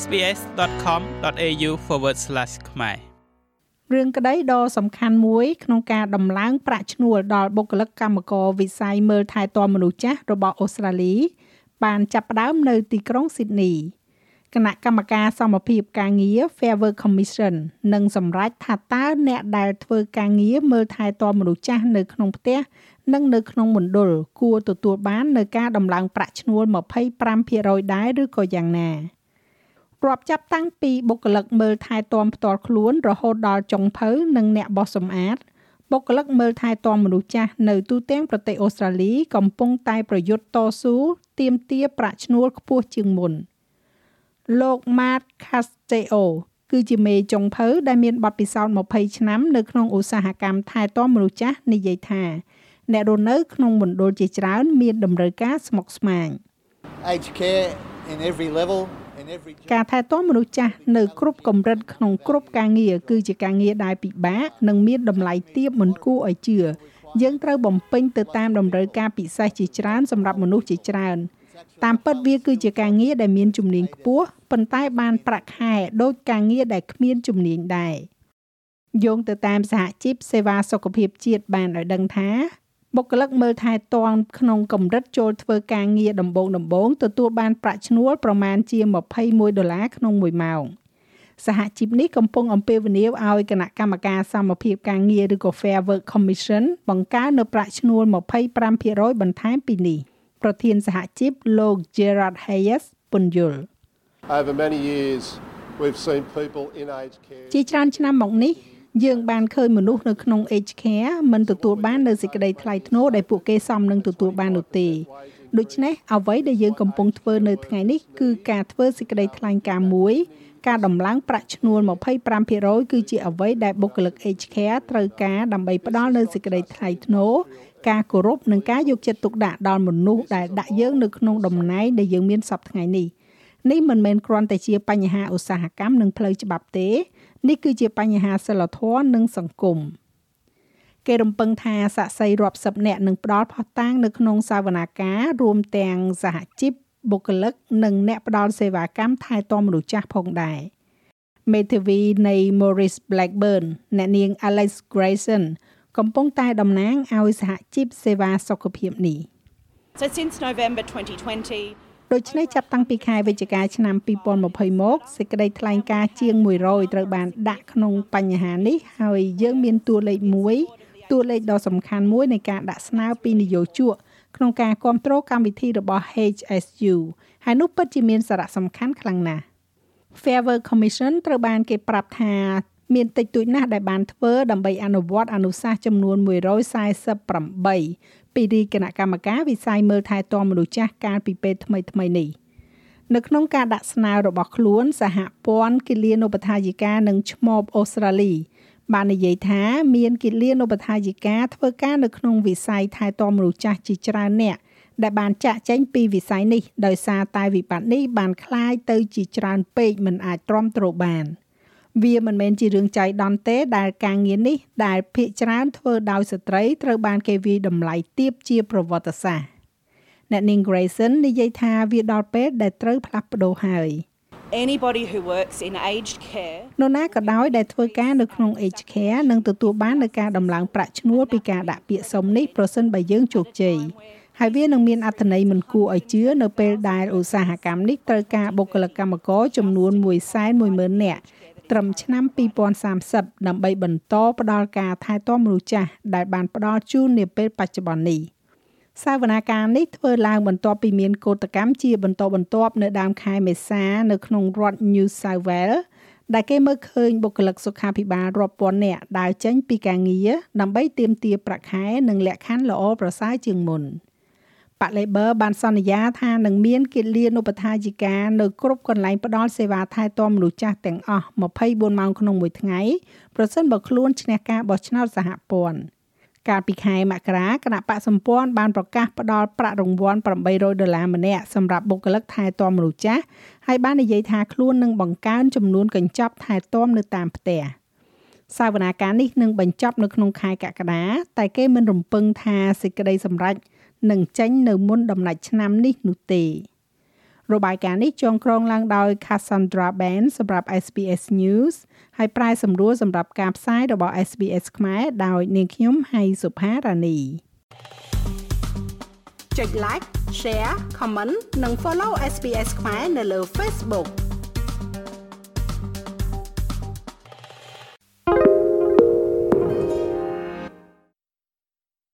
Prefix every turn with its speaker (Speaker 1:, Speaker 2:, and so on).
Speaker 1: sbs.com.au/ ខ្មែរ
Speaker 2: រឿងក្តីដ៏សំខាន់មួយក្នុងការដំឡើងប្រាក់ឈ្នួលដល់បុគ្គលិកកម្មករវិស័យមើលថែទាំមនុស្សចាស់របស់អូស្ត្រាលី បានចាប់ផ្ដើមនៅទីក្រុងស៊ីដនីគណៈកម្មការសមភាពការងារ Fair Work Commission នឹងសម្រេចថាតើអ្នកដែលធ្វើការងារមើលថែទាំមនុស្សចាស់នៅក្នុងផ្ទះនិងនៅក្នុងមណ្ឌលគួរទទួលបាននៅការដំឡើងប្រាក់ឈ្នួល25%ដែរឬក៏យ៉ាងណា រាប់ចាប់តាំងពីបុគ្គលិកមើលថែទាំផ្ទាល់ខ្លួនរហូតដល់ចុងភៅនិងអ្នកបោះសម្អាតបុគ្គលិកមើលថែទាំមនុស្សចាស់នៅទូទាំងប្រទេសអូស្ត្រាលីកំពុងតែប្រយុទ្ធតស៊ូទាមទារប្រាក់ឈ្នួលខ្ពស់ជាងមុនលោក Matt Casteo គឺជាមេចុងភៅដែលមានបទពិសោធន៍20ឆ្នាំនៅក្នុងឧស្សាហកម្មថែទាំមនុស្សចាស់និយាយថាអ្នករស់នៅក្នុងមណ្ឌលជាច្រើនមានតម្រូវការស្មុគស្មាញ
Speaker 3: aged care in every level
Speaker 2: ការថែទាំមនុស្សចាស់នៅគ្រប់កម្រិតក្នុងគ្រប់ការងារគឺជាការងារដែលពិបាកនិងមានតម្លៃទាបមិនគួរឲ្យជឿយើងត្រូវបំពេញទៅតាមតម្រូវការពិសេសជាច្រើនសម្រាប់មនុស្សជាច្រើនតាមពិតវាគឺជាការងារដែលមានជំនាញខ្ពស់ប៉ុន្តែបានប្រាក់ខែដូចការងារដែលគ្មានជំនាញដែរយោងទៅតាមសហជីពសេវាសុខភាពជាតិបានឲ្យដឹងថា បុគ្គលិកមើលថែទាំក្នុងកម្រិតចូលធ្វើការងារដំបូងដំបូងទទួលបានប្រាក់ឈ្នួលប្រមាណជា21ដុល្លារក្នុងមួយម៉ោងសហជីពនេះកំពុងអំពាវនាវឲ្យគណៈកម្មការសមភាពការងារឬក៏ Fair Work Commission បង្កើននៅប្រាក់ឈ្នួល25%បន្ថែមពីនេះប្រធានសហជីពលោក Gerard Hayes ពន្យល់
Speaker 4: Over many years we've seen people in aged care
Speaker 2: ជាច្រើនឆ្នាំមកនេះ យើងបានឃើញមនុស្សនៅក្នុង Age Care មិនទទួលបាននៅសេចក្តីថ្លៃថ្នូរដែលពួកគេសមនឹងទទួលបាននោះទេដូច្នេះអ្វីដែលយើងកំពុងធ្វើនៅថ្ងៃនេះគឺការធ្វើសេចក្តីថ្លែងការណ៍មួយការដំឡើងប្រាក់ឈ្នួល25%គឺជាអ្វីដែលបុគ្គលិក Age Care ត្រូវការដើម្បីផ្ដល់នូវសេចក្តីថ្លៃថ្នូរការគោរពនិងការយកចិត្តទុកដាក់ដល់មនុស្សដែលដាក់យើងនៅក្នុងតំណែងដែលយើងមានសពថ្ងៃនេះនេះមិនមែនគ្រាន់តែជាបញ្ហាឧស្សាហកម្មនិងផ្លូវច្បាប់ទេ នេះគឺជាបញ្ហាសិលធម៌និងសង្គមគេរំពឹងថាសាក់សីរាប់សិបនាក់នឹងផ្ដល់ផុសតាងនៅក្នុងសាវនាការរួមទាំងសហជីពបុគ្គលិកនិងអ្នកផ្ដល់សេវាកម្មថែទាំមនុស្សចាស់ផងដែរមេធាវីនៃ Morris Blackburn អ្នកនាង Alex Grayson កំពុងតែតំណាងឲ្យសហជីពសេវាសុខភាពនេះ
Speaker 5: So since November 2020
Speaker 2: ដូច្នេះចាប់តាំងពីខែវិច្ឆិកាឆ្នាំ2020មកសេចក្តីថ្លែងការណ៍ជាង100ត្រូវបានដាក់ក្នុងបញ្ហានេះហើយយើងមានតួលេខ1តួលេខដ៏សំខាន់មួយនៃការដាក់ស្នើពីនយោជកក្នុងការគ្រប់គ្រងកម្មវិធីរបស់ HSU ហើយនោះពិតជាមានសារៈសំខាន់ខ្លាំងណាស់ Fair Work Commission ត្រូវបានគេប្រាប់ថាមានតិចតួចណាស់ដែលបានធ្វើដើម្បីអនុវត្តអនុសាសន៍ចំនួន148 ពីរាជគណៈកម្មការវិស័យមើលថែទាំមនុស្សចាស់កាលពីពេលថ្មីថ្មីនេះនៅក្នុងការដាក់ស្នើរបស់ខ្លួន សហព័ន្ធគិលានុបដ្ឋាយិកានិងឆ្មបអូស្ត្រាលី បាននិយាយថាមានគិលានុបដ្ឋាយិកាធ្វើការនៅក្នុងវិស័យថែទាំមនុស្សចាស់ជាច្រើនអ្នកដែលបានចាក់ចែងពីវិស័យនេះដោយសារតែវិបត្តិនេះបានคล้ายទៅជាច្រើនពេកមិនអាចទ្រាំទ្របាន។ វាមិនមែនជារឿងចៃដន្យទេដែលការងារនេះដែលភាគច្រើនធ្វើដោយស្ត្រីត្រូវបានគេវាយតម្លៃទាបជាប្រវត្តិសាស្ត្រអ្នកនាង Grayson និយាយថាវាដល់ពេលដែលត្រូវផ្លាស់ប្ដូរហើយ
Speaker 5: Anybody who works in aged care
Speaker 2: នរណាក៏ដោយដែលធ្វើការនៅក្នុង aged care នឹងទទួលបាននូវការដំឡើងប្រាក់ឈ្នួលពីការដាក់ពាក្យសុំនេះប្រសិនបើយើងជោគជ័យហើយវានឹងមានអត្ថន័យមិនគួរឲ្យជឿនៅពេលដែលឧស្សាហកម្មនេះត្រូវការបុគ្គលិកកម្មករចំនួន110,000នាក់ ត្រឹមឆ្នាំ2030ដើម្បីបន្តផ្ដល់ការថែទាំមនុស្សចាស់ដែលបានផ្ដល់ជូននាពេលបច្ចុប្បន្ននេះសាវនាការនេះធ្វើឡើងបន្ទាប់ពីមានកោតកម្មជាបន្តបន្ទាប់នៅដើមខែមេសានៅក្នុងរដ្ឋ New South Wales ដែលគេមើលឃើញបុគ្គលិកសុខាភិបាលរាប់ពាន់នាក់ដើរចេញពីការងារដើម្បីទាមទារប្រាក់ខែនិងលក្ខខណ្ឌល្អប្រសើរជាងមុន។ បក Labor បានសន្យាថានឹងមានគិលានុបដ្ឋាយិកានៅគ្រប់កន្លែងផ្ដល់សេវាថែទាំមនុស្សចាស់ទាំងអស់24ម៉ោងក្នុងមួយថ្ងៃប្រសិនបើខ្លួនឈ្នះការបោះឆ្នោតសហព័ន្ធកាលពីខែមករាគណៈបកសម្ព័ន្ធបានប្រកាសផ្ដល់ប្រាក់រង្វាន់800ដុល្លារម្នាក់សម្រាប់បុគ្គលិកថែទាំមនុស្សចាស់ហើយបាននិយាយថាខ្លួននឹងបង្កើនចំនួនកញ្ចប់ថែទាំនៅតាមផ្ទះសាវនាការនេះនឹងបញ្ចប់នៅក្នុងខែកក្កដាតែគេមិនរំពឹងថាសេចក្តីសម្រេច នឹងចេញនៅមុនដំណាច់ឆ្នាំនេះនោះទេរបាយការណ៍នេះចងក្រងឡើងដោយ Cassandra Ben សម្រាប់ SBS News ហើយប្រាយសម្រួលសម្រាប់ការផ្សាយរបស់ SBS ខ្មែរដោយនាងខ្ញុំហៃសុផារ៉ានីចុច like share comment និង follow SBS ខ្មែរនៅលើ Facebook